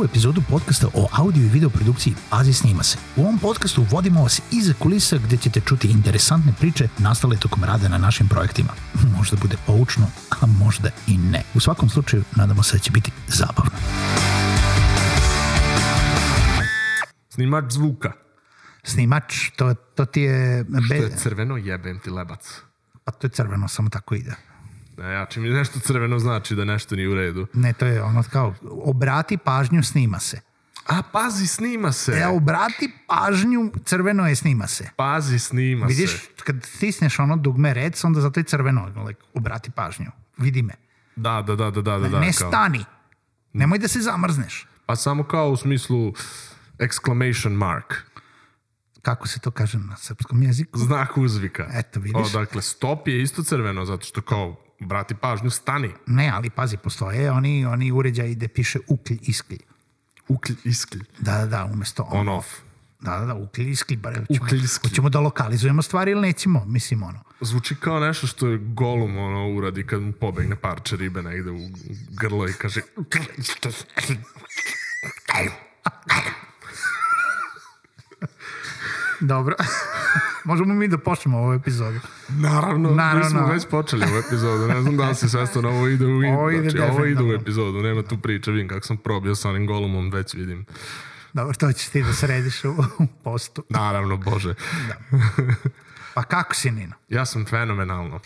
Novu epizodu podcasta o audio i video produkciji Pazi snima se. U ovom podcastu vodimo vas iza kulisa gde ćete čuti interesantne priče nastale tokom rada na našim projektima. Možda bude poučno, a možda i ne. U svakom slučaju, nadamo se da će biti zabavno. Snimač zvuka. Snimač, to, to ti je... Be, je crveno, jebem ti lebac. pa to je crveno, samo tako ide. Ne, ja čim mi nešto crveno znači da nešto nije u redu. Ne, to je ono kao, obrati pažnju, snima se. A, pazi, snima se. E, obrati pažnju, crveno je, snima se. Pazi, snima Vidiš, se. kad stisneš ono dugme rec, onda zato je crveno, like, obrati pažnju. Vidi me. Da, da, da, da, da, da. da, ne kao. stani. Nemoj da se zamrzneš. Pa samo kao u smislu exclamation mark. Kako se to kaže na srpskom jeziku? Znak uzvika. Eto, vidiš. O, dakle, stop je isto crveno, zato što kao, brati pažnju, stani. Ne, ali pazi, postoje oni, oni uređaji gde piše uklj, isklj. Uklj, isklj. Da, da, da, umesto On ono. off. Da, da, da, uklj, isklj. Bar, Uklj, isklj. hoćemo da lokalizujemo stvari ili nećemo, mislim ono. Zvuči kao nešto što je golum ono uradi kad mu pobegne parče ribe negde u grlo i kaže Dobro. Možemo mi da počnemo ovu epizodu. Naravno, Naravno. mi smo već počeli ovu epizodu. Ne znam da li si svestan, ovo ide u, Ovo ide znači, ovo ide u epizodu. Nema tu priče, vidim kako sam probio sa onim golumom, već vidim. Dobro, to ćeš ti da središ u, u postu. Naravno, bože. Pa kako si, Nino? Ja sam fenomenalno.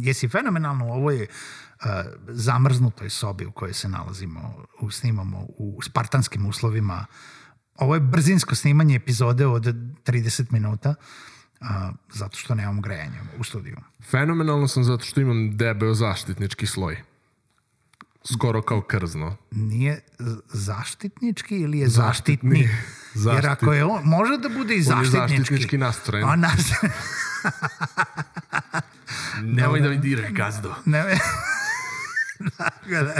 Jesi fenomenalno u ovoj uh, zamrznutoj sobi u kojoj se nalazimo, u, snimamo u spartanskim uslovima. Ovo je brzinsko snimanje epizode od 30 minuta, uh, zato što nemamo grejanje u studiju. Fenomenalno sam zato što imam debeo zaštitnički sloj. Skoro kao krzno. Nije zaštitnički ili je Zaštitni. zaštitni? Jer Zaštit- ako je on, može da bude i On je zaštitnički. zaštitnički nastrojen. A nas, Nemoj da mi diraj gazdo. ne, da.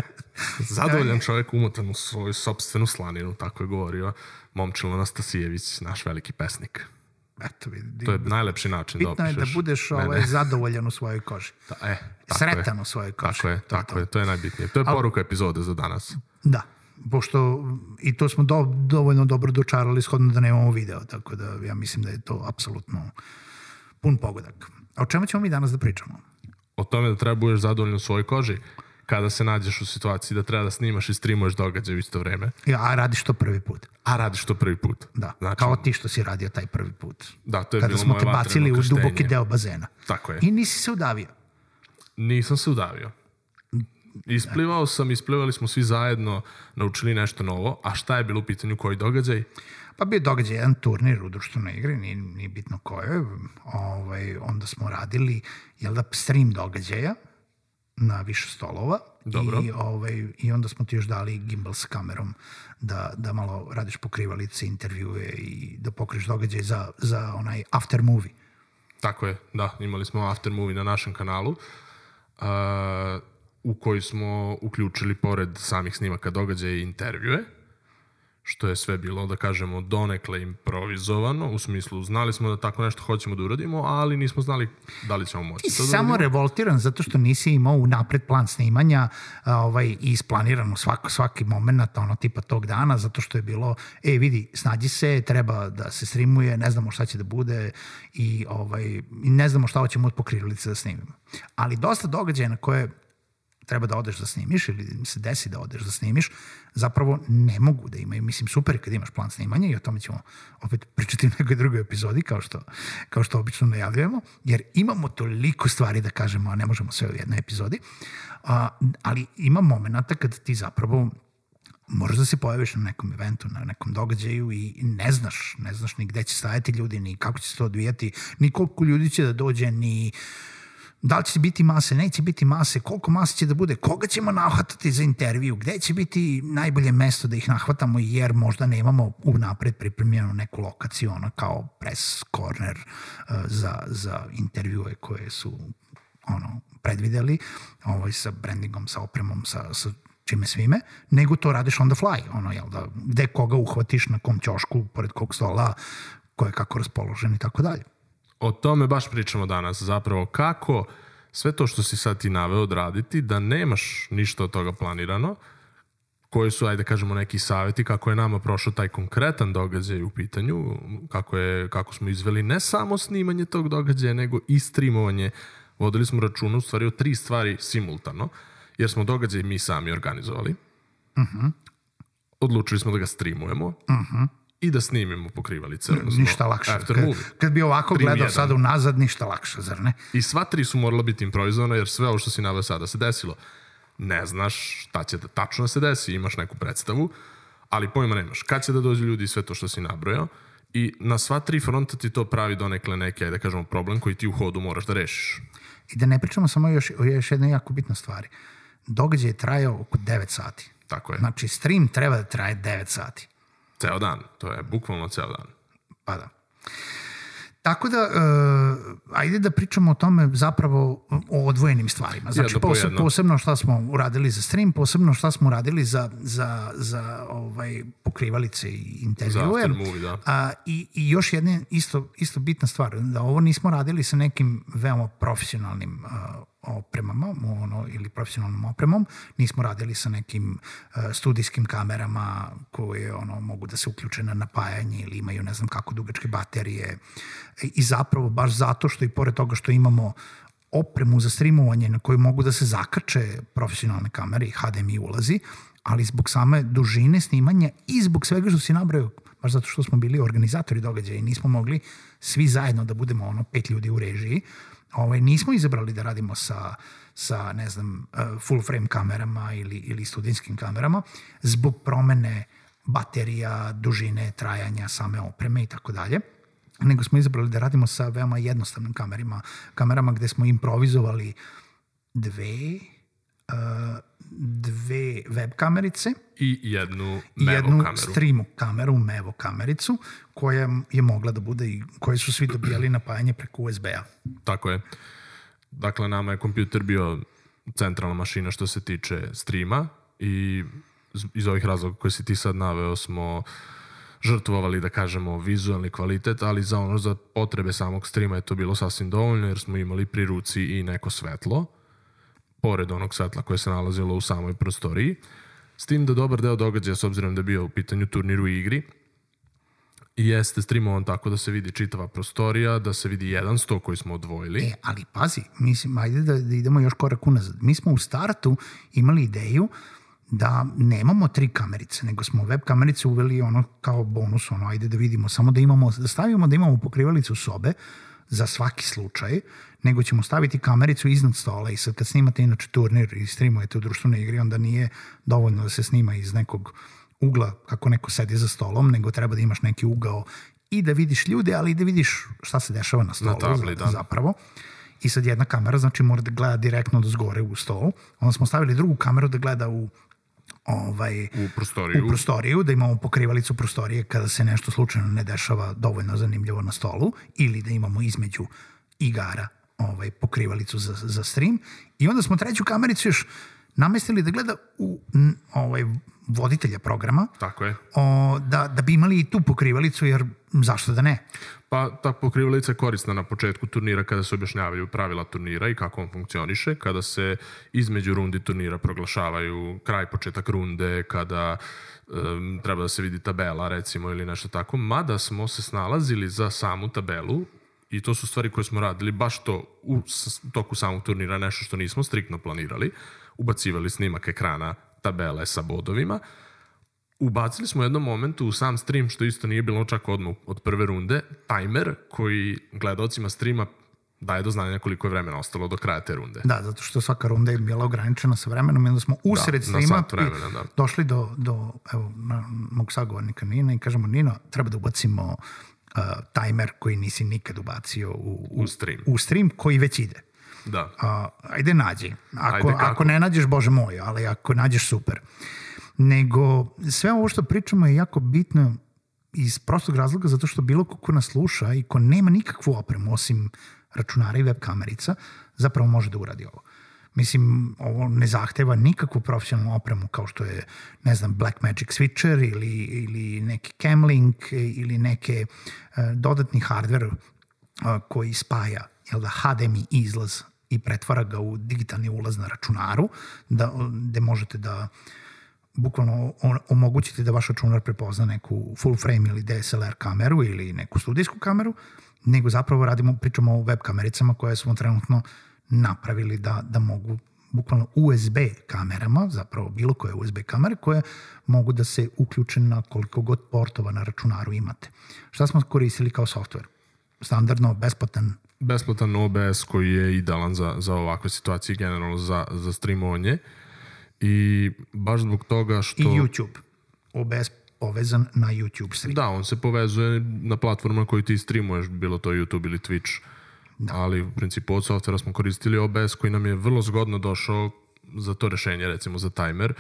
Zadovoljan čovjek umotan u svoju sobstvenu slaninu, tako je govorio Momčilo Nastasijević, naš veliki pesnik. Eto, vidi, To je najlepši način bitno da je da opišeš. budeš ovaj, zadovoljan u svojoj koži. Ta, e, tako Sretan je. u svojoj koži. Tako je, tako je, to je najbitnije. To je poruka epizode za danas. Da, pošto i to smo do, dovoljno dobro dočarali shodno da nemamo video, tako da ja mislim da je to apsolutno pun pogodak. A o čemu ćemo mi danas da pričamo? O tome da treba budeš zadovoljan u svojoj koži kada se nađeš u situaciji da treba da snimaš i streamuješ događaj u isto vreme, Ja, a radiš to prvi put. a radiš to prvi put. Da, Znači, kao ti što si radio taj prvi put. Da, to je Kada bilo smo te bacili u duboki deo bazena. Tako je. I nisi se udavio. Nisam se udavio. Isplivao sam, isplivali smo svi zajedno, naučili nešto novo, a šta je bilo u pitanju koji događaj? Pa bio događaj jedan turnir u društvenoj igri, nije, nije bitno koje. Ovaj, onda smo radili, jel da, stream događaja na više stolova. Dobro. I, ovaj, I onda smo ti još dali gimbal s kamerom da, da malo radiš pokrivalice, intervjue i da pokriš događaj za, za onaj after movie. Tako je, da, imali smo after movie na našem kanalu uh, u koji smo uključili pored samih snimaka događaja i intervjue, što je sve bilo, da kažemo, donekle improvizovano, u smislu, znali smo da tako nešto hoćemo da uradimo, ali nismo znali da li ćemo moći Ti si da samo uradimo. revoltiran zato što nisi imao unapred plan snimanja ovaj, i isplaniran u svaki, svaki moment ono tipa tog dana zato što je bilo, e vidi, snađi se, treba da se streamuje, ne znamo šta će da bude i, ovaj, ne znamo šta hoćemo od pokrivalice da snimimo. Ali dosta događaja na koje treba da odeš da snimiš ili se desi da odeš da snimiš, zapravo ne mogu da imaju. Mislim, super kad imaš plan snimanja i o tome ćemo opet pričati u nekoj drugoj epizodi, kao što, kao što obično najavljujemo, jer imamo toliko stvari da kažemo, a ne možemo sve u jednoj epizodi, a, ali ima momenta kad ti zapravo moraš da se pojaviš na nekom eventu, na nekom događaju i ne znaš, ne znaš ni gde će stajati ljudi, ni kako će se to odvijati, ni koliko ljudi će da dođe, ni da li će biti mase, neće biti mase, koliko mase će da bude, koga ćemo nahvatati za intervju, gde će biti najbolje mesto da ih nahvatamo jer možda nemamo unapred pripremljenu neku lokaciju, ono kao press corner uh, za, za intervjue koje su ono, predvideli ovaj, sa brandingom, sa opremom, sa, sa čime svime, nego to radiš on the fly, ono, jel da, gde koga uhvatiš, na kom ćošku, pored kog stola, ko je kako raspoložen i tako dalje. O tome baš pričamo danas, zapravo kako sve to što si sad ti naveo odraditi, da nemaš ništa od toga planirano, koji su, ajde kažemo, neki saveti kako je nama prošao taj konkretan događaj u pitanju, kako, je, kako smo izveli ne samo snimanje tog događaja, nego i streamovanje. Vodili smo računa u stvari o tri stvari simultano, jer smo događaj mi sami organizovali. Uh Mhm. -huh. Odlučili smo da ga streamujemo uh -huh. I da snimimo pokrivalice. Odnosno Ništa lakše. After Kad, movie. kad bi ovako Trim gledao sada unazad, ništa lakše, zar ne? I sva tri su morala biti improvizovana jer sve ovo što si naveo sada se desilo. Ne znaš šta će da tačno se desi, imaš neku predstavu, ali pojma nemaš. Kad će da dođu ljudi i sve to što si nabrojao i na sva tri fronta ti to pravi donekle neki, ajde da kažemo, problem koji ti u hodu moraš da rešiš. I da ne pričamo samo još, o još jednoj jako bitnoj stvari. Događaj je trajao oko 9 sati. Tako je. Znači, stream treba da traje 9 sati. Ceo dan. To je bukvalno ceo dan. Pa da. Tako da, uh, ajde da pričamo o tome zapravo o odvojenim stvarima. Znači, Jedno po poseb, posebno šta smo uradili za stream, posebno šta smo uradili za, za, za ovaj, pokrivalice i intervjue. movie, da. A, i, I još jedna isto, isto bitna stvar, da ovo nismo radili sa nekim veoma profesionalnim uh, opremama ono, ili profesionalnom opremom, nismo radili sa nekim uh, studijskim kamerama koje ono, mogu da se uključe na napajanje ili imaju ne znam kako dugačke baterije i zapravo baš zato što i pored toga što imamo opremu za streamovanje na koju mogu da se zakače profesionalne kamere i HDMI ulazi, ali zbog same dužine snimanja i zbog svega što si nabrao, baš zato što smo bili organizatori događaja i nismo mogli svi zajedno da budemo ono pet ljudi u režiji, ovaj, nismo izabrali da radimo sa, sa ne znam, uh, full frame kamerama ili, ili studijinskim kamerama zbog promene baterija, dužine, trajanja same opreme i tako dalje nego smo izabrali da radimo sa veoma jednostavnim kamerima, kamerama gde smo improvizovali dve uh, dve web kamerice I jednu mevo jednu kameru. stream kameru, mevo kamericu, koja je mogla da bude i koje su svi dobijali napajanje preko USB-a. Tako je. Dakle, nama je kompjuter bio centralna mašina što se tiče streama i iz ovih razloga koje si ti sad naveo smo žrtvovali, da kažemo, vizualni kvalitet, ali za ono, za potrebe samog streama je to bilo sasvim dovoljno, jer smo imali pri ruci i neko svetlo, pored onog svetla koje se nalazilo u samoj prostoriji. S tim da dobar deo događaja, s obzirom da je bio u pitanju turnir u igri, jeste streamovan tako da se vidi čitava prostorija, da se vidi jedan sto koji smo odvojili. E, ali pazi, mislim, ajde da, da idemo još korak unazad. Mi smo u startu imali ideju da nemamo tri kamerice, nego smo web kamerice uveli ono kao bonus, ono, ajde da vidimo, samo da imamo, da stavimo da imamo pokrivalicu sobe za svaki slučaj, nego ćemo staviti kamericu iznad stola i sad kad snimate inače turnir i streamujete u društvenoj igri, onda nije dovoljno da se snima iz nekog ugla kako neko sedi za stolom, nego treba da imaš neki ugao i da vidiš ljude, ali i da vidiš šta se dešava na stolu tabli, da. zapravo. I sad jedna kamera, znači mora da gleda direktno do zgore u stol. Onda smo stavili drugu kameru da gleda u ovaj, u prostoriju. u prostoriju, da imamo pokrivalicu prostorije kada se nešto slučajno ne dešava dovoljno zanimljivo na stolu ili da imamo između igara ovaj, pokrivalicu za, za stream. I onda smo treću kamericu još namestili da gleda u n, ovaj, voditelja programa Tako je. o, da, da bi imali i tu pokrivalicu, jer zašto da ne? Pa ta pokrivalica je korisna na početku turnira kada se objašnjavaju pravila turnira i kako on funkcioniše, kada se između rundi turnira proglašavaju kraj, početak runde, kada um, treba da se vidi tabela recimo ili nešto tako, mada smo se snalazili za samu tabelu i to su stvari koje smo radili baš to u toku samog turnira, nešto što nismo striktno planirali, ubacivali snimak ekrana tabele sa bodovima, Ubacili smo u jednom momentu u sam stream, što isto nije bilo čak odmah od prve runde, tajmer koji gledalcima streama daje do znanja koliko je vremena ostalo do kraja te runde. Da, zato što svaka runda je bila ograničena sa vremenom i onda smo usred na streama vremena, da. došli do, do evo, na, mog sagovornika Nina i kažemo Nino, treba da ubacimo uh, tajmer koji nisi nikad ubacio u, U stream. u stream koji već ide. Da. A, ajde nađi. Ako, Ajde, kako? ako ne nađeš, bože moj, ali ako nađeš, super. Nego, sve ovo što pričamo je jako bitno iz prostog razloga zato što bilo ko ko nas sluša i ko nema nikakvu opremu osim računara i web kamerica, zapravo može da uradi ovo. Mislim, ovo ne zahteva nikakvu profesionalnu opremu kao što je, ne znam, Blackmagic switcher ili, ili neki Camlink ili neke uh, dodatni hardware uh, koji spaja jel da, HDMI izlaz i pretvara ga u digitalni ulaz na računaru, da, gde možete da bukvalno omogućite da vaš računar prepozna neku full frame ili DSLR kameru ili neku studijsku kameru, nego zapravo radimo, pričamo o web kamericama koje smo trenutno napravili da, da mogu bukvalno USB kamerama, zapravo bilo koje USB kamere koje mogu da se uključe na koliko god portova na računaru imate. Šta smo koristili kao software? Standardno, besplatan besplatan OBS koji je idealan za, za ovakve situacije, generalno za, za streamovanje. I baš zbog toga što... I YouTube. OBS povezan na YouTube stream. Da, on se povezuje na platformama koju ti streamuješ, bilo to YouTube ili Twitch. Da. Ali u principu od softvera smo koristili OBS koji nam je vrlo zgodno došao za to rešenje, recimo za timer.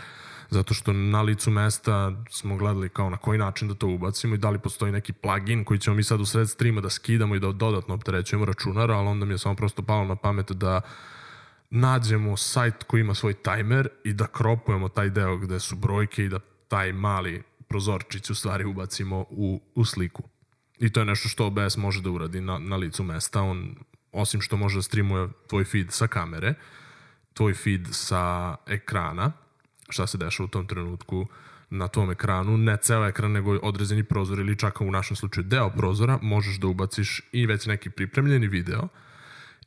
Zato što na licu mesta smo gledali kao na koji način da to ubacimo i da li postoji neki plugin koji ćemo mi sad u sred streama da skidamo i da dodatno opterećujemo računar, ali onda mi je samo prosto palo na pamet da nađemo sajt koji ima svoj timer i da kropujemo taj deo gde su brojke i da taj mali prozorčić u stvari ubacimo u, u sliku. I to je nešto što OBS može da uradi na, na licu mesta. On, osim što može da streamuje tvoj feed sa kamere, tvoj feed sa ekrana, šta se dešava u tom trenutku na tom ekranu, ne ceo ekran, nego određeni prozor ili čak u našem slučaju deo prozora, možeš da ubaciš i već neki pripremljeni video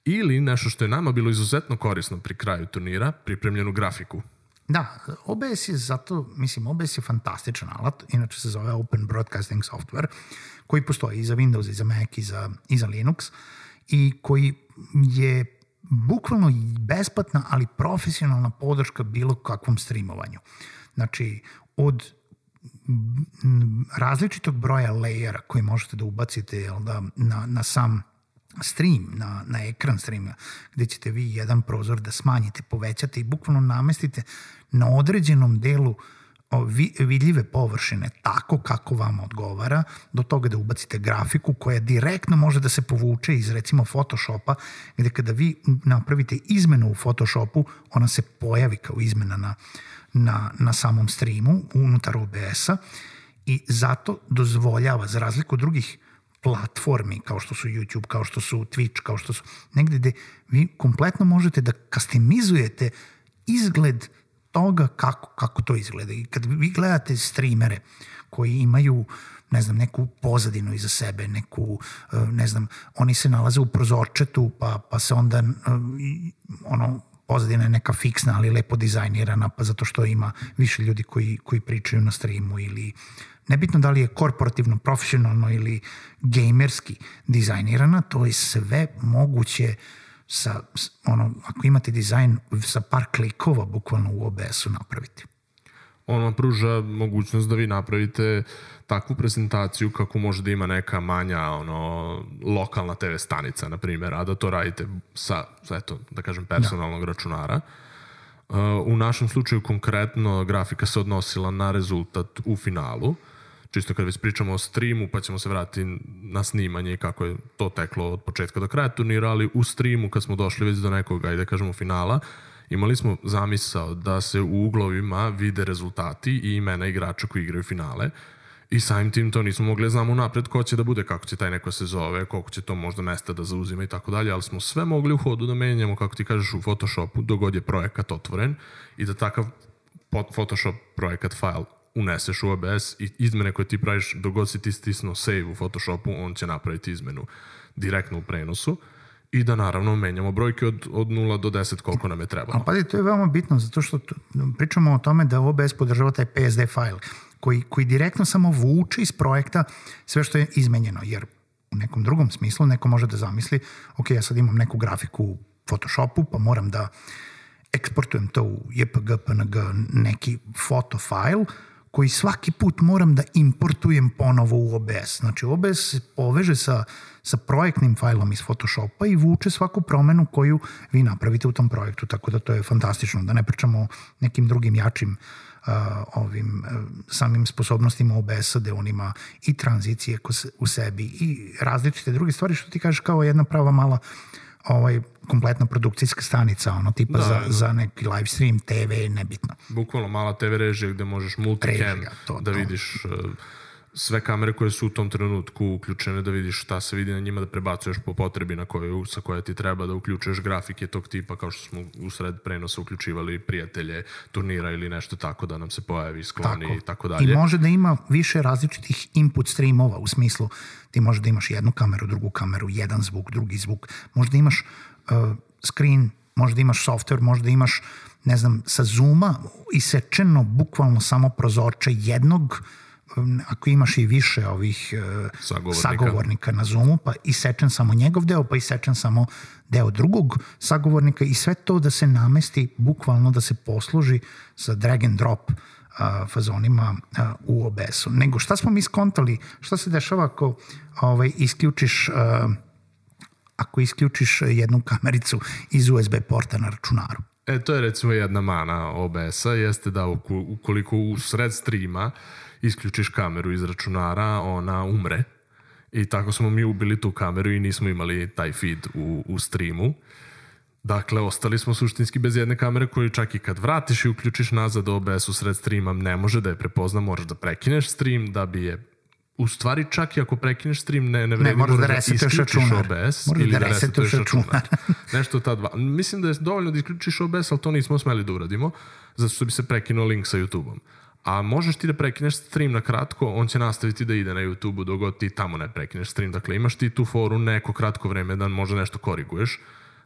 ili nešto što je nama bilo izuzetno korisno pri kraju turnira, pripremljenu grafiku. Da, OBS je zato, mislim, OBS je fantastičan alat, inače se zove Open Broadcasting Software, koji postoji i za Windows, i za Mac, i za, i za Linux, i koji je bukvalno besplatna, ali profesionalna podrška bilo kakvom streamovanju. Znači, od različitog broja lejera koji možete da ubacite jel da, na, na sam stream, na, na ekran streama, gde ćete vi jedan prozor da smanjite, povećate i bukvalno namestite na određenom delu uh, vidljive površine tako kako vam odgovara, do toga da ubacite grafiku koja direktno može da se povuče iz recimo Photoshopa, gde kada vi napravite izmenu u Photoshopu, ona se pojavi kao izmena na, na, na samom streamu unutar OBS-a i zato dozvoljava, za razliku od drugih platformi kao što su YouTube, kao što su Twitch, kao što su negde gde vi kompletno možete da kastimizujete izgled toga kako, kako to izgleda. I kad vi gledate streamere koji imaju ne znam, neku pozadinu iza sebe, neku, e, ne znam, oni se nalaze u prozorčetu, pa, pa se onda e, ono, pozadina je neka fiksna, ali lepo dizajnirana, pa zato što ima više ljudi koji, koji pričaju na streamu ili nebitno da li je korporativno, profesionalno ili gamerski dizajnirana, to je sve moguće uh, sa, ono, ako imate dizajn sa par klikova bukvalno u OBS-u napraviti. On vam pruža mogućnost da vi napravite takvu prezentaciju kako može da ima neka manja ono, lokalna TV stanica, na primjer, a da to radite sa, sa eto, da kažem, personalnog da. računara. Uh, u našem slučaju konkretno grafika se odnosila na rezultat u finalu čisto kad već pričamo o streamu, pa ćemo se vratiti na snimanje i kako je to teklo od početka do kraja turnira, ali u streamu kad smo došli već do nekog, ajde da kažemo, finala, imali smo zamisao da se u uglovima vide rezultati i imena igrača koji igraju finale i samim tim to nismo mogli da znamo napred ko će da bude, kako će taj neko se zove, koliko će to možda mesta da zauzima i tako dalje, ali smo sve mogli u hodu da menjamo, kako ti kažeš, u Photoshopu, dogod je projekat otvoren i da takav Photoshop projekat file uneseš u OBS i izmene koje ti praviš, dogod si ti stisnuo save u Photoshopu, on će napraviti izmenu direktno u prenosu i da naravno menjamo brojke od, od 0 do 10 koliko nam je trebalo. Ali pazi, to je veoma bitno zato što pričamo o tome da OBS podržava taj PSD file koji, koji direktno samo vuče iz projekta sve što je izmenjeno, jer u nekom drugom smislu neko može da zamisli, ok, ja sad imam neku grafiku u Photoshopu, pa moram da eksportujem to u JPG, PNG, neki foto file, koji svaki put moram da importujem ponovo u OBS. Znači OBS se poveže sa, sa projektnim fajlom iz Photoshopa i vuče svaku promenu koju vi napravite u tom projektu, tako da to je fantastično. Da ne pričamo o nekim drugim jačim uh, ovim uh, samim sposobnostima OBS-a gde on ima i tranzicije u sebi i različite druge stvari što ti kažeš kao jedna prava mala ovaj, kompletna produkcijska stanica, ono, tipa Da, za, da. za neki live stream, TV, nebitno. Bukvalno mala TV režija gde možeš multicam Režija, to, da to. vidiš uh, sve kamere koje su u tom trenutku uključene, da vidiš šta se vidi na njima, da prebacuješ po potrebi na koju, sa koje ti treba, da uključuješ grafike tog tipa, kao što smo u sred prenosa uključivali prijatelje turnira ili nešto tako da nam se pojavi, skloni i tako dalje. I može da ima više različitih input streamova, u smislu ti može da imaš jednu kameru, drugu kameru, jedan zvuk, drugi zvuk. Možda imaš uh, screen, možda imaš software, možda imaš, ne znam, sa Zooma isečeno bukvalno samo prozorče jednog um, ako imaš i više ovih uh, Sagovornika. sagovornika na Zoomu, pa isečen samo njegov deo, pa isečen samo deo drugog sagovornika i sve to da se namesti, bukvalno da se posluži sa drag and drop a, fazonima a, u OBS-u. Nego šta smo mi skontali, šta se dešava ako ovaj, isključiš a, ako isključiš jednu kamericu iz USB porta na računaru. E, to je recimo jedna mana OBS-a, jeste da ukoliko u sred streama isključiš kameru iz računara, ona umre. I tako smo mi ubili tu kameru i nismo imali taj feed u, u streamu. Dakle, ostali smo suštinski bez jedne kamere koju čak i kad vratiš i uključiš nazad OBS u sred streama ne može da je prepozna, moraš da prekineš stream da bi je u stvari čak i ako prekineš stream ne, ne vredi, Ne, moraš da moraš resetuješ isključiš računar. OBS Moraš ili da da resetuješ računar. Nešto ta dva. Mislim da je dovoljno da isključiš OBS, ali to nismo smeli da uradimo, zato što bi se prekinuo link sa YouTube-om. A možeš ti da prekineš stream na kratko, on će nastaviti da ide na YouTube-u dok god ti tamo ne prekineš stream. Dakle, imaš ti tu foru neko kratko vreme da možda nešto koriguješ,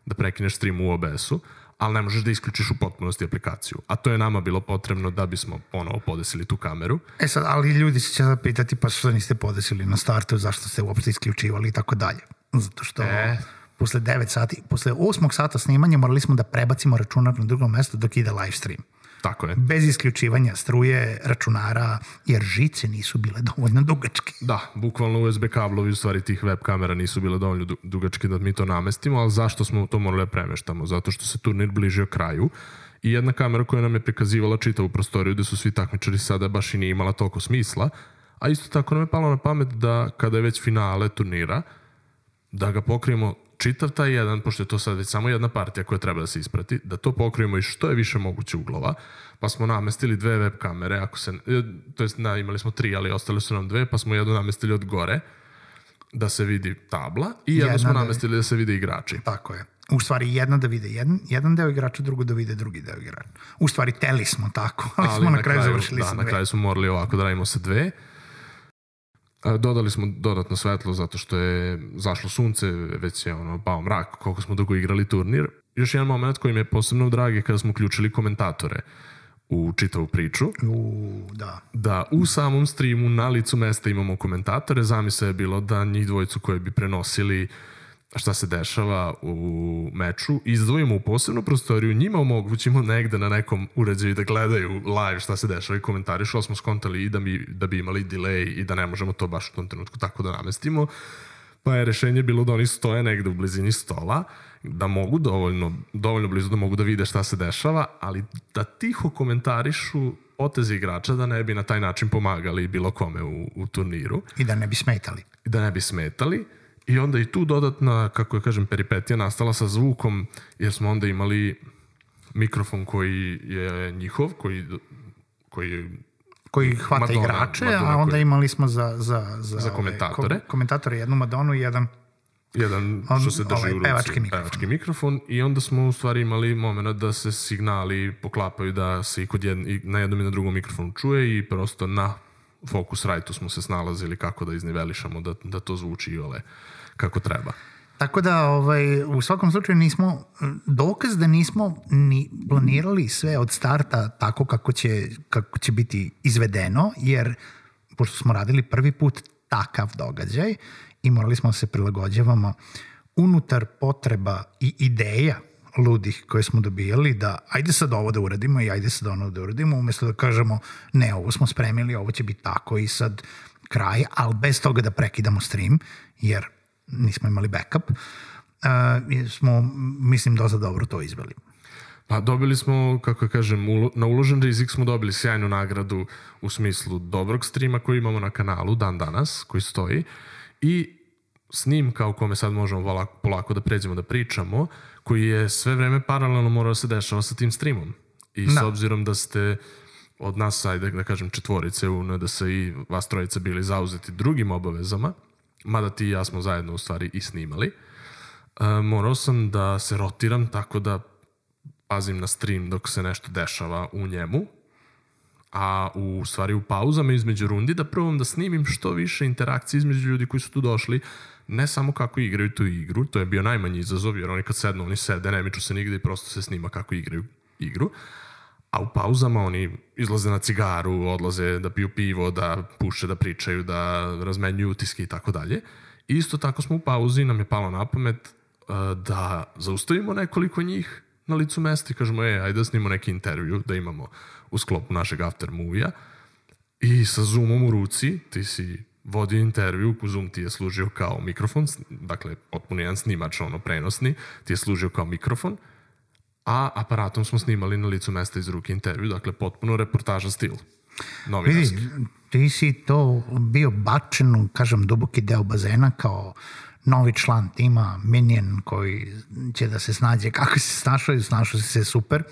da prekineš stream u OBS-u, ali ne možeš da isključiš u potpunosti aplikaciju. A to je nama bilo potrebno da bismo ponovo podesili tu kameru. E sad, ali ljudi će se pitati pa što niste podesili na startu, zašto ste uopšte isključivali i tako dalje. Zato što E. posle 9 sati, posle 8 sata snimanja morali smo da prebacimo računar na drugo mesto dok ide live stream. Tako je. Bez isključivanja struje, računara, jer žice nisu bile dovoljno dugačke. Da, bukvalno USB kablovi u stvari tih web kamera nisu bile dovoljno du- dugačke da mi to namestimo, ali zašto smo to morali da premeštamo? Zato što se turnir bližio kraju i jedna kamera koja nam je prikazivala čitavu prostoriju gde su svi takmičari sada baš i nije imala toliko smisla, a isto tako nam je palo na pamet da kada je već finale turnira, da ga pokrijemo čitav taj jedan, pošto je to sad već samo jedna partija koja treba da se isprati, da to pokrijemo i što je više moguće uglova, pa smo namestili dve web kamere, ako se, e, to jest na, imali smo tri, ali ostale su nam dve, pa smo jednu namestili od gore, da se vidi tabla i jednu Jedna smo da- namestili da se vide igrači. Tako je. U stvari jedna da vide jedan, jedan deo igrača, drugo da vide drugi deo igrača. U stvari teli smo tako, ali, smo na, kraju, završili da, sa na dve. kraju smo morali ovako da radimo sa dve. A, Dodali smo dodatno svetlo zato što je zašlo sunce, već je ono pao mrak, koliko smo dugo igrali turnir. Još jedan moment koji mi je posebno drag je kada smo uključili komentatore u čitavu priču, U, da. da u samom streamu na licu mesta imamo komentatore. Zamisla je bilo da njih dvojicu koje bi prenosili šta se dešava u meču, izdvojimo u posebnu prostoriju, njima omogućimo negde na nekom uređaju da gledaju live šta se dešava i komentarišu, ali smo skontali i da, mi, da bi imali delay i da ne možemo to baš u tom trenutku tako da namestimo. Pa je rešenje bilo da oni stoje negde u blizini stola, da mogu dovoljno, dovoljno blizu da mogu da vide šta se dešava, ali da tiho komentarišu poteze igrača da ne bi na taj način pomagali bilo kome u, u turniru I da ne bi smetali. i da ne bi smetali. I onda i tu dodatna, kako ja kažem, peripetija nastala sa zvukom, jer smo onda imali mikrofon koji je njihov, koji, koji koji hvata Madonna, igrače, Madonna a onda koji- imali smo za, za, za, Za ove, komentatore. ko- komentatore jednu Madonu i jedan jedan On- što se drži ovaj, u ruci, pevački mikrofon. pevački mikrofon i onda smo u stvari imali moment da se signali poklapaju da se i kod jedn, i na jednom i na drugom mikrofonu čuje i prosto na Focusrite-u smo se snalazili kako da iznivelišamo da, da to zvuči i ole kako treba. Tako da ovaj, u svakom slučaju nismo, dokaz da nismo ni planirali sve od starta tako kako će, kako će biti izvedeno, jer pošto smo radili prvi put takav događaj i morali smo da se prilagođavamo unutar potreba i ideja ludih koje smo dobijali da ajde sad ovo da uradimo i ajde sad ono da uradimo umesto da kažemo ne ovo smo spremili, ovo će biti tako i sad kraj, ali bez toga da prekidamo stream jer nismo imali backup uh, smo mislim dosta dobro to izveli. Pa dobili smo, kako ja kažem, ulo, na uložen rizik smo dobili sjajnu nagradu u smislu dobrog streama koji imamo na kanalu dan danas, koji stoji i snimka o kome sad možemo polako, polako da pređemo da pričamo, koji je sve vreme paralelno morao da se dešava sa tim streamom. I da. s obzirom da ste od nas, ajde da kažem četvorice u NDS i vas trojice bili zauzeti drugim obavezama, mada ti i ja smo zajedno u stvari i snimali, uh, morao sam da se rotiram tako da pazim na stream dok se nešto dešava u njemu, a u stvari u pauzama između rundi da probam da snimim što više interakcije između ljudi koji su tu došli, ne samo kako igraju tu igru, to je bio najmanji izazov, jer oni kad sednu, oni sede, ne miču se nigde i prosto se snima kako igraju igru, a u pauzama oni izlaze na cigaru, odlaze da piju pivo, da puše, da pričaju, da razmenjuju utiske i tako dalje. Isto tako smo u pauzi, nam je palo na pamet uh, da zaustavimo nekoliko njih na licu mesta i kažemo, e, ajde da snimamo neki intervju, da imamo u sklopu našeg after movie-a. I sa Zoomom u ruci, ti si vodio intervju, Zoom ti je služio kao mikrofon, dakle, potpuno jedan snimač, ono, prenosni, ti je služio kao mikrofon, a aparatom smo snimali na licu mesta iz ruke intervju, dakle, potpuno reportaža stil. Novinarski. Vidi, ti si to bio bačen, kažem, duboki deo bazena kao novi član tima, Minion, koji će da se snađe kako se snašao i snašao se super.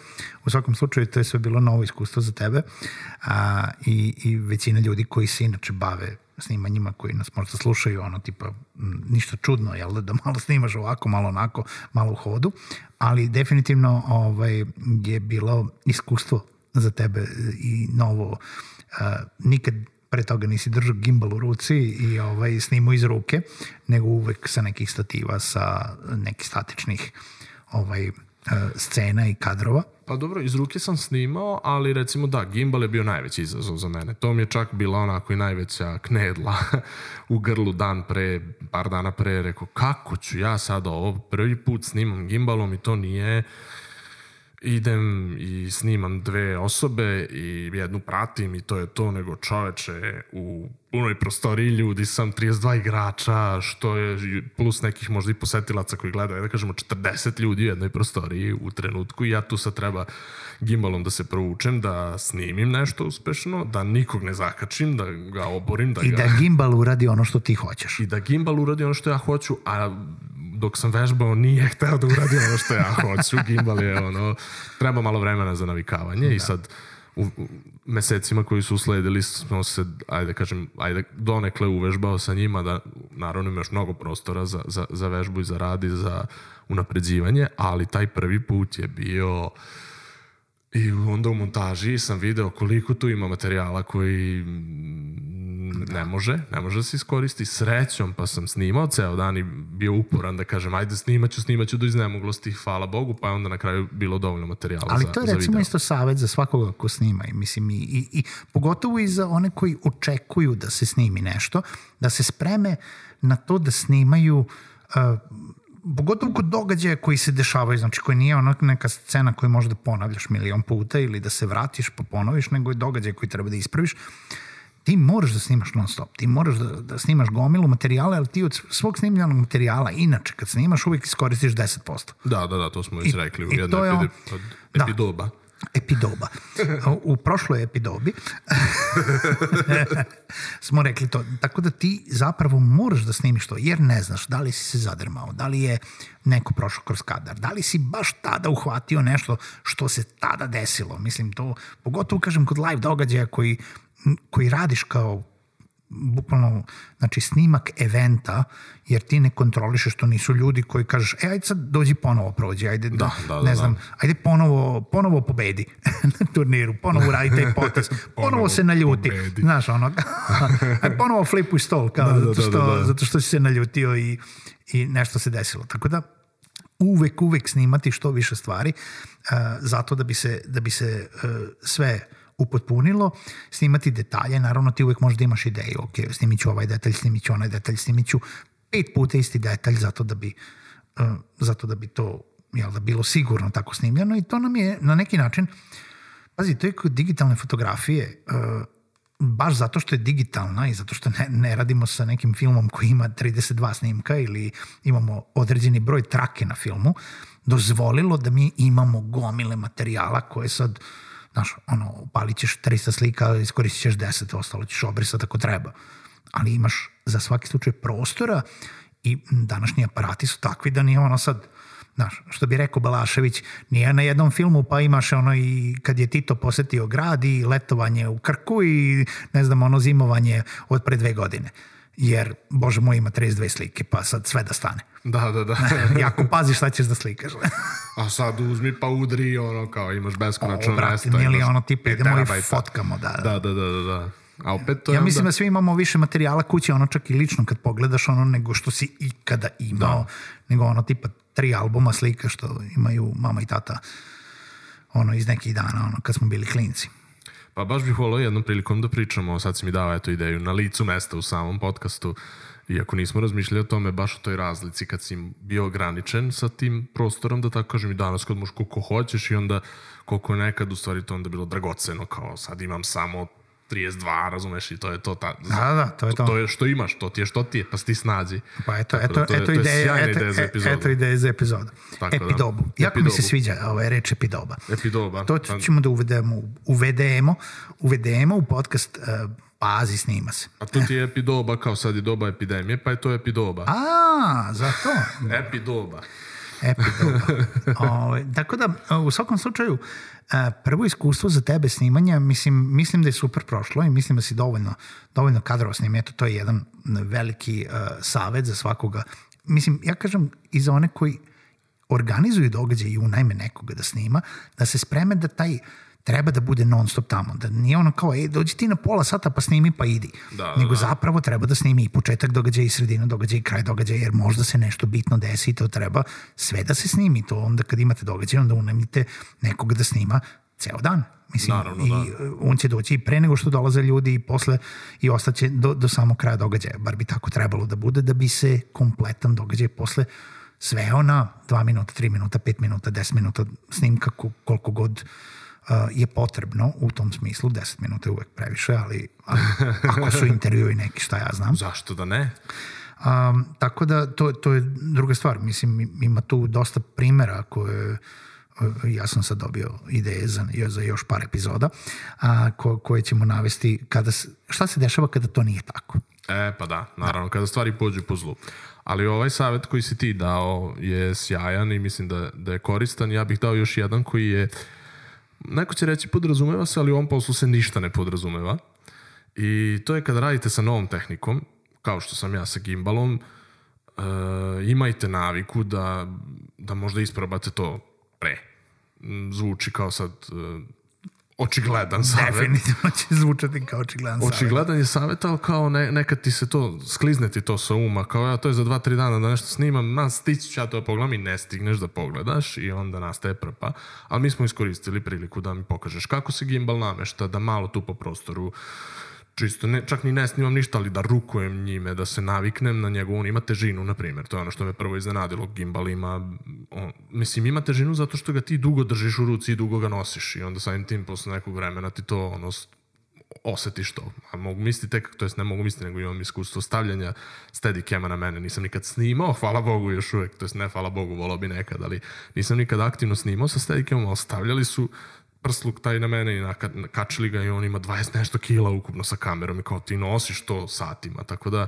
U svakom slučaju to je sve bilo novo iskustvo za tebe a, i, i većina ljudi koji se inače bave snimanjima koji nas možda slušaju, ono tipa ništa čudno, jel da, da malo snimaš ovako, malo onako, malo u hodu, ali definitivno ovaj, je bilo iskustvo za tebe i novo. Uh, nikad pre toga nisi držao gimbal u ruci i ovaj, snimao iz ruke, nego uvek sa nekih stativa, sa nekih statičnih ovaj, scena i kadrova. Pa dobro, iz ruke sam snimao, ali recimo da, gimbal je bio najveći izazov za mene. To mi je čak bila onako i najveća knedla u grlu dan pre, par dana pre, rekao kako ću ja sad ovo prvi put snimam gimbalom i to nije idem i snimam dve osobe i jednu pratim i to je to, nego čoveče u punoj prostoriji ljudi sam 32 igrača, što je plus nekih možda i posetilaca koji gledaju, da kažemo 40 ljudi u jednoj prostoriji u trenutku i ja tu sad treba gimbalom da se provučem, da snimim nešto uspešno, da nikog ne zakačim, da ga oborim. Da I ga... da gimbal uradi ono što ti hoćeš. I da gimbal uradi ono što ja hoću, a dok sam vežbao nije hteo da uradi ono što ja hoću. Gimbal je ono, treba malo vremena za navikavanje da. i sad u, u mesecima koji su usledili smo se, ajde kažem, ajde donekle uvežbao sa njima da naravno imaš mnogo prostora za, za, za vežbu i za rad i za unapređivanje, ali taj prvi put je bio i onda u montaži sam video koliko tu ima materijala koji ne može, ne može da se iskoristi. Srećom, pa sam snimao ceo dan i bio uporan da kažem, ajde snimaću, snimaću do iznemoglosti, hvala Bogu, pa je onda na kraju bilo dovoljno materijala Ali za, to je recimo isto savet za svakoga ko snima i, mislim, i, i, i pogotovo i za one koji očekuju da se snimi nešto, da se spreme na to da snimaju uh, pogotovo kod događaja koji se dešavaju, znači koji nije onak neka scena koju možda ponavljaš milion puta ili da se vratiš pa ponoviš, nego je događaj koji treba da ispraviš ti moraš da snimaš non stop, ti moraš da, da snimaš gomilu materijala, ali ti od svog snimljanog materijala, inače, kad snimaš, uvijek iskoristiš 10%. Da, da, da, to smo već rekli u jednoj da. epidoba. Da, epidoba. U prošloj epidobi smo rekli to. Tako da ti zapravo moraš da snimiš to, jer ne znaš da li si se zadrmao, da li je neko prošao kroz kadar, da li si baš tada uhvatio nešto što se tada desilo. Mislim, to, pogotovo kažem kod live događaja koji koji radiš kao bukvalno, znači snimak eventa, jer ti ne kontrolišeš, to nisu ljudi koji kažeš, e, ajde sad dođi ponovo prođi, ajde, da, da, da, ne znam, da. ajde ponovo, ponovo pobedi na turniru, ponovo radi taj potes, ponovo, ponovo se naljuti, pobedi. znaš, ono, ajde ponovo flipuj stol, kao, da, da, zato, što, da, da, da. zato što si se naljutio i, i nešto se desilo. Tako da, uvek, uvek snimati što više stvari, uh, zato da bi se, da bi se uh, sve upotpunilo, snimati detalje, naravno ti uvek možda imaš ideju, ok, snimit ću ovaj detalj, snimit ću onaj detalj, snimit ću pet puta isti detalj zato da bi, uh, zato da bi to jel da, bilo sigurno tako snimljeno i to nam je na neki način, pazi, to je kod digitalne fotografije, uh, baš zato što je digitalna i zato što ne, ne radimo sa nekim filmom koji ima 32 snimka ili imamo određeni broj trake na filmu, dozvolilo da mi imamo gomile materijala koje sad uh, Znaš, ono, upalit ćeš 300 slika, iskoristit ćeš 10, ostalo ćeš obrisati ako treba. Ali imaš za svaki slučaj prostora i današnji aparati su takvi da nije ono sad Znaš, što bi rekao Balašević, nije na jednom filmu pa imaš ono i kad je Tito posetio grad i letovanje u Krku i ne znam ono zimovanje od pre dve godine. Jer, bože moj, ima 32 slike, pa sad sve da stane. Da, da, da. jako pazi šta ćeš da slikaš. A sad uzmi pa udri, ono kao imaš beskonačno o, brate, mesto. nije ono tipa idemo i fotkamo, da, da. Da, da, da, da, da. A opet to je Ja mislim onda... da svi imamo više materijala kuće, ono čak i lično kad pogledaš ono nego što si ikada imao, da. nego ono tipa tri albuma slika što imaju mama i tata ono iz nekih dana, ono kad smo bili klinci. Pa baš bih volao jednom prilikom da pričamo, sad si mi dao eto ideju, na licu mesta u samom podcastu, iako nismo razmišljali o tome baš o toj razlici kad si bio ograničen sa tim prostorom, da tako kažem i danas kad možeš koliko hoćeš i onda koliko nekad u stvari to onda bilo dragoceno, kao sad imam samo 32, razumeš, i to je to. Ta, Da, da, to je to. To je što imaš, to ti je što ti je, pa si ti snađi. Pa eto, Tako eto, da to je- eto to je sjajna eto, ideja za e- epizodu. eto ideje za epizodu. Tako da. epidobu. Jako mi se Epidobu. sviđa ovaj reč epidoba. Epidoba. To Pa- ćemo da uvedemo, uvedemo, uvedemo u podcast uh, Pazi, snima se. A tu ti je epidoba, kao sad je doba epidemije, pa je to epidoba. A, zato. Epidoba. Epidoba. Ove, tako da, u svakom slučaju, prvo iskustvo za tebe snimanja, mislim, mislim da je super prošlo i mislim da si dovoljno, dovoljno kadrova snimio. Eto, to je jedan veliki uh, savet za svakoga. Mislim, ja kažem i za one koji organizuju događaj i unajme nekoga da snima, da se spreme da taj treba da bude non stop tamo, da nije ono kao, ej, dođi ti na pola sata pa snimi pa idi. Da, Nego da. zapravo treba da snimi i početak događaja i sredina događaja i kraj događaja, jer možda se nešto bitno desi i to treba sve da se snimi. To onda kad imate događaj, onda unajmite nekoga da snima ceo dan. Mislim, Naravno, i da. on će doći i pre nego što dolaze ljudi i posle i ostaće do, do samog kraja događaja. Bar bi tako trebalo da bude da bi se kompletan događaj posle sveo na 2 minuta, 3 minuta, 5 minuta, 10 minuta snimka ko- koliko god uh, je potrebno u tom smislu. 10 minuta je uvek previše, ali, ali ako su intervjui neki, šta ja znam. Zašto da ne? Um, tako da to, to je druga stvar. Mislim, ima tu dosta primera koje ja sam sad dobio ideje za, za još par epizoda a, ko, koje ćemo navesti kada, šta se dešava kada to nije tako. E, pa da, naravno, kada stvari pođu po zlu. Ali ovaj savjet koji si ti dao je sjajan i mislim da, da je koristan. Ja bih dao još jedan koji je, neko će reći podrazumeva se, ali u ovom poslu se ništa ne podrazumeva. I to je kada radite sa novom tehnikom, kao što sam ja sa gimbalom, e, imajte naviku da, da možda isprobate to pre. Zvuči kao sad e, očigledan savjet. Definitivno će zvučati kao očigledan savjet. Očigledan je savjet, ali kao ne, nekad ti se to, sklizne ti to sa uma, kao ja to je za dva, tri dana da nešto snimam, na stići ću ja to da pogledam i ne stigneš da pogledaš i onda nastaje prpa. Ali mi smo iskoristili priliku da mi pokažeš kako se gimbal namešta, da malo tu po prostoru čisto, ne, čak ni ne snimam ništa, ali da rukujem njime, da se naviknem na njegovu, on ima težinu, na primjer, to je ono što me prvo iznenadilo, gimbal ima, on, mislim, ima težinu zato što ga ti dugo držiš u ruci i dugo ga nosiš i onda samim tim posle nekog vremena ti to ono, osetiš to. A mogu misliti tek, to jest ne mogu misliti, nego imam iskustvo stavljanja steadicama na mene. Nisam nikad snimao, hvala Bogu još uvek, to jest ne hvala Bogu, volao bi nekad, ali nisam nikad aktivno snimao sa steadicamom, ali stavljali su prsluk taj na mene i naka, kačili ga i on ima 20 nešto kila ukupno sa kamerom i kao ti nosiš to satima, tako da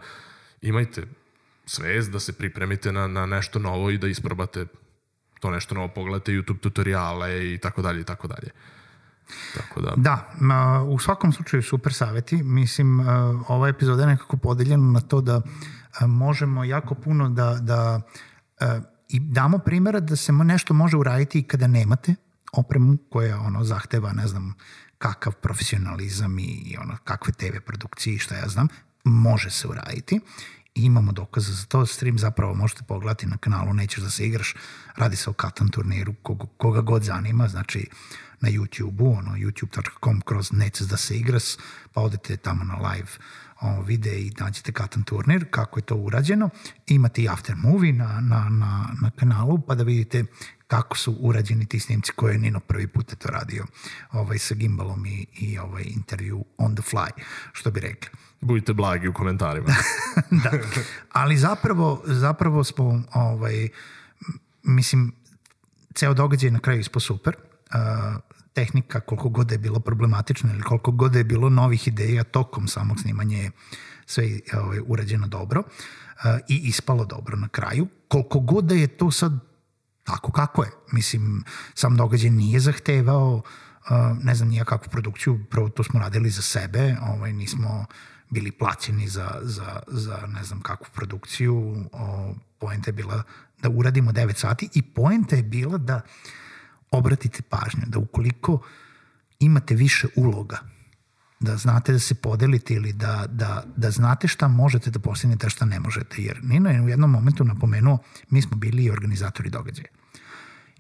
imajte svest da se pripremite na, na nešto novo i da isprobate to nešto novo, pogledate YouTube tutoriale i tako dalje i tako dalje. Tako da, Da, ma, u svakom slučaju super saveti. Mislim, uh, ova epizoda je nekako podeljena na to da uh, možemo jako puno da, da uh, i damo primjera da se nešto može uraditi i kada nemate opremu koja ono zahteva, ne znam, kakav profesionalizam i, ono kakve TV produkcije i šta ja znam, može se uraditi i imamo dokaze za to. Stream zapravo možete pogledati na kanalu Nećeš da se igraš. Radi se o Katan turniru koga, koga god zanima. Znači na YouTube-u, ono, youtube.com kroz Nećeš da se igraš, pa odete tamo na live o, vide i nađete Katan turnir, kako je to urađeno. Imate i after movie na, na, na, na kanalu, pa da vidite kako su urađeni ti snimci koje je Nino prvi put je to radio ovaj, sa gimbalom i, i ovaj intervju on the fly, što bi rekli. budite blagi u komentarima. da. Ali zapravo, zapravo smo, ovaj, mislim, ceo događaj na kraju ispo super. Uh, tehnika, koliko god da je bilo problematična ili koliko god da je bilo novih ideja tokom samog snimanja je sve ovaj, urađeno dobro uh, i ispalo dobro na kraju. Koliko god da je to sad tako kako je. Mislim, sam događaj nije zahtevao uh, ne znam nija kakvu produkciju, prvo to smo radili za sebe, ovaj, nismo bili plaćeni za, za, za ne znam kakvu produkciju, poenta je bila da uradimo 9 sati i poenta je bila da obratite pažnju, da ukoliko imate više uloga, da znate da se podelite ili da, da, da znate šta možete da postignete, a šta ne možete. Jer Nino je u jednom momentu napomenuo, mi smo bili i organizatori događaja.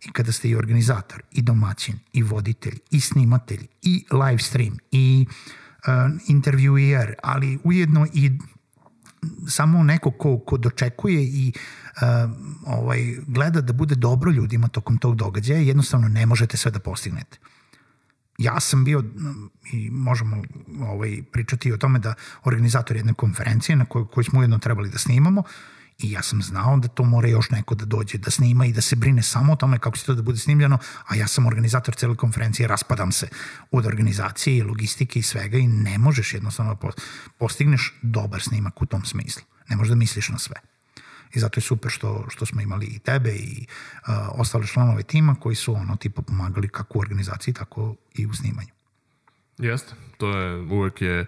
I kada ste i organizator, i domaćin, i voditelj, i snimatelj, i live stream, i uh, intervjuijer, ali ujedno i samo neko ko, ko dočekuje i uh, ovaj, gleda da bude dobro ljudima tokom tog događaja, jednostavno ne možete sve da postignete ja sam bio i možemo ovaj, pričati o tome da organizator jedne konferencije na kojoj, koju smo ujedno trebali da snimamo i ja sam znao da to mora još neko da dođe da snima i da se brine samo o tome kako će to da bude snimljeno, a ja sam organizator cele konferencije, raspadam se od organizacije i logistike i svega i ne možeš jednostavno da postigneš dobar snimak u tom smislu. Ne možeš da misliš na sve i zato je super što, što smo imali i tebe i uh, ostale članove tima koji su ono tipa pomagali kako u organizaciji, tako i u snimanju. Jeste, to je, uvek je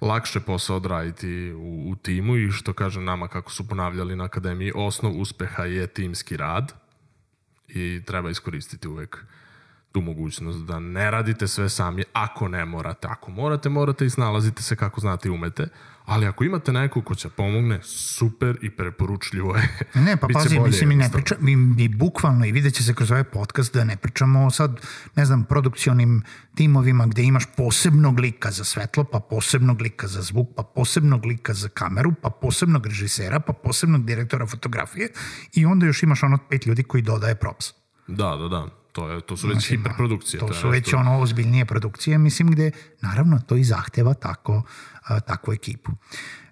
lakše posao odraditi u, u timu i što kaže nama kako su ponavljali na akademiji, osnov uspeha je timski rad i treba iskoristiti uvek tu mogućnost da ne radite sve sami ako ne morate. Ako morate, morate i snalazite se kako znate i umete, ali ako imate nekog ko će pomogne, super i preporučljivo je. Ne, pa pazi, mislim, mi ne pričamo, mi, mi bukvalno i vidjet će se kroz ovaj podcast da ne pričamo sad, ne znam, produkcionim timovima gde imaš posebnog lika za svetlo, pa posebnog lika za zvuk, pa posebnog lika za kameru, pa posebnog režisera, pa posebnog direktora fotografije i onda još imaš ono pet ljudi koji dodaje props. Da, da, da. To, je, to su već znači, hiperprodukcije. To, to su već ono ozbiljnije produkcije, mislim, gde naravno to i zahteva tako, takvu ekipu.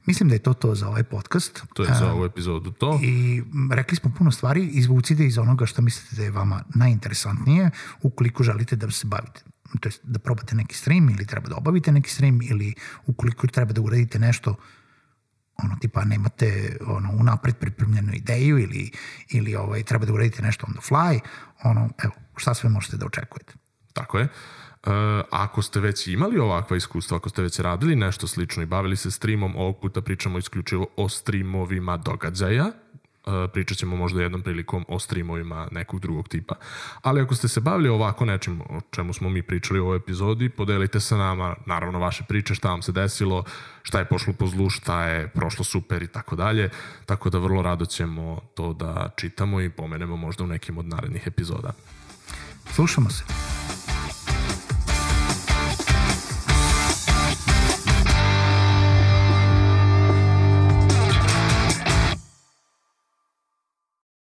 Mislim da je to to za ovaj podcast. To je za ovu epizodu to. I rekli smo puno stvari, izvucite iz onoga što mislite da je vama najinteresantnije ukoliko želite da se bavite to je da probate neki stream ili treba da obavite neki stream ili ukoliko treba da uradite nešto ono tipa nemate ono unapred pripremljenu ideju ili ili ovaj treba da uradite nešto on the fly ono evo šta sve možete da očekujete. Tako je. Uh, ako ste već imali ovakva iskustva, ako ste već radili nešto slično i bavili se streamom, ovog puta pričamo isključivo o streamovima događaja, Uh, pričat ćemo možda jednom prilikom o streamovima nekog drugog tipa. Ali ako ste se bavili ovako nečim o čemu smo mi pričali u ovoj epizodi, podelite sa nama naravno vaše priče, šta vam se desilo, šta je pošlo po zlu, šta je prošlo super i tako dalje. Tako da vrlo rado ćemo to da čitamo i pomenemo možda u nekim od narednih epizoda. Slušamo se.